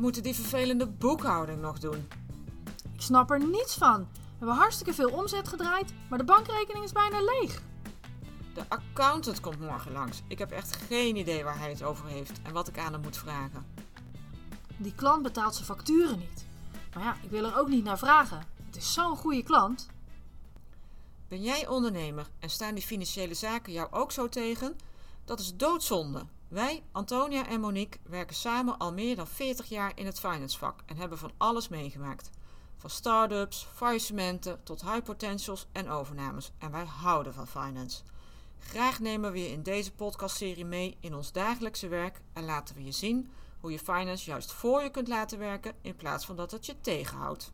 moeten die vervelende boekhouding nog doen? Ik snap er niets van. We hebben hartstikke veel omzet gedraaid, maar de bankrekening is bijna leeg. De accountant komt morgen langs. Ik heb echt geen idee waar hij het over heeft en wat ik aan hem moet vragen. Die klant betaalt zijn facturen niet. Maar ja, ik wil er ook niet naar vragen. Het is zo'n goede klant. Ben jij ondernemer en staan die financiële zaken jou ook zo tegen? Dat is doodzonde. Wij, Antonia en Monique, werken samen al meer dan 40 jaar in het financevak en hebben van alles meegemaakt. Van start-ups, faillissementen tot high potentials en overnames. En wij houden van finance. Graag nemen we je in deze podcastserie mee in ons dagelijkse werk en laten we je zien hoe je finance juist voor je kunt laten werken in plaats van dat het je tegenhoudt.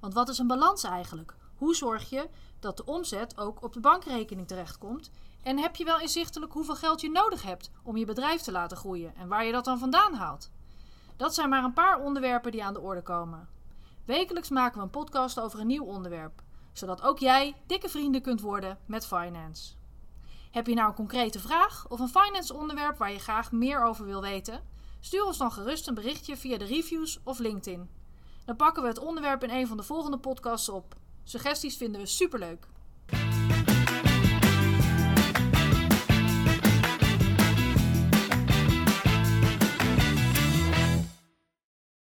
Want wat is een balans eigenlijk? Hoe zorg je dat de omzet ook op de bankrekening terechtkomt? En heb je wel inzichtelijk hoeveel geld je nodig hebt om je bedrijf te laten groeien en waar je dat dan vandaan haalt? Dat zijn maar een paar onderwerpen die aan de orde komen. Wekelijks maken we een podcast over een nieuw onderwerp, zodat ook jij dikke vrienden kunt worden met finance. Heb je nou een concrete vraag of een finance onderwerp waar je graag meer over wil weten? Stuur ons dan gerust een berichtje via de reviews of LinkedIn. Dan pakken we het onderwerp in een van de volgende podcasts op. Suggesties vinden we superleuk.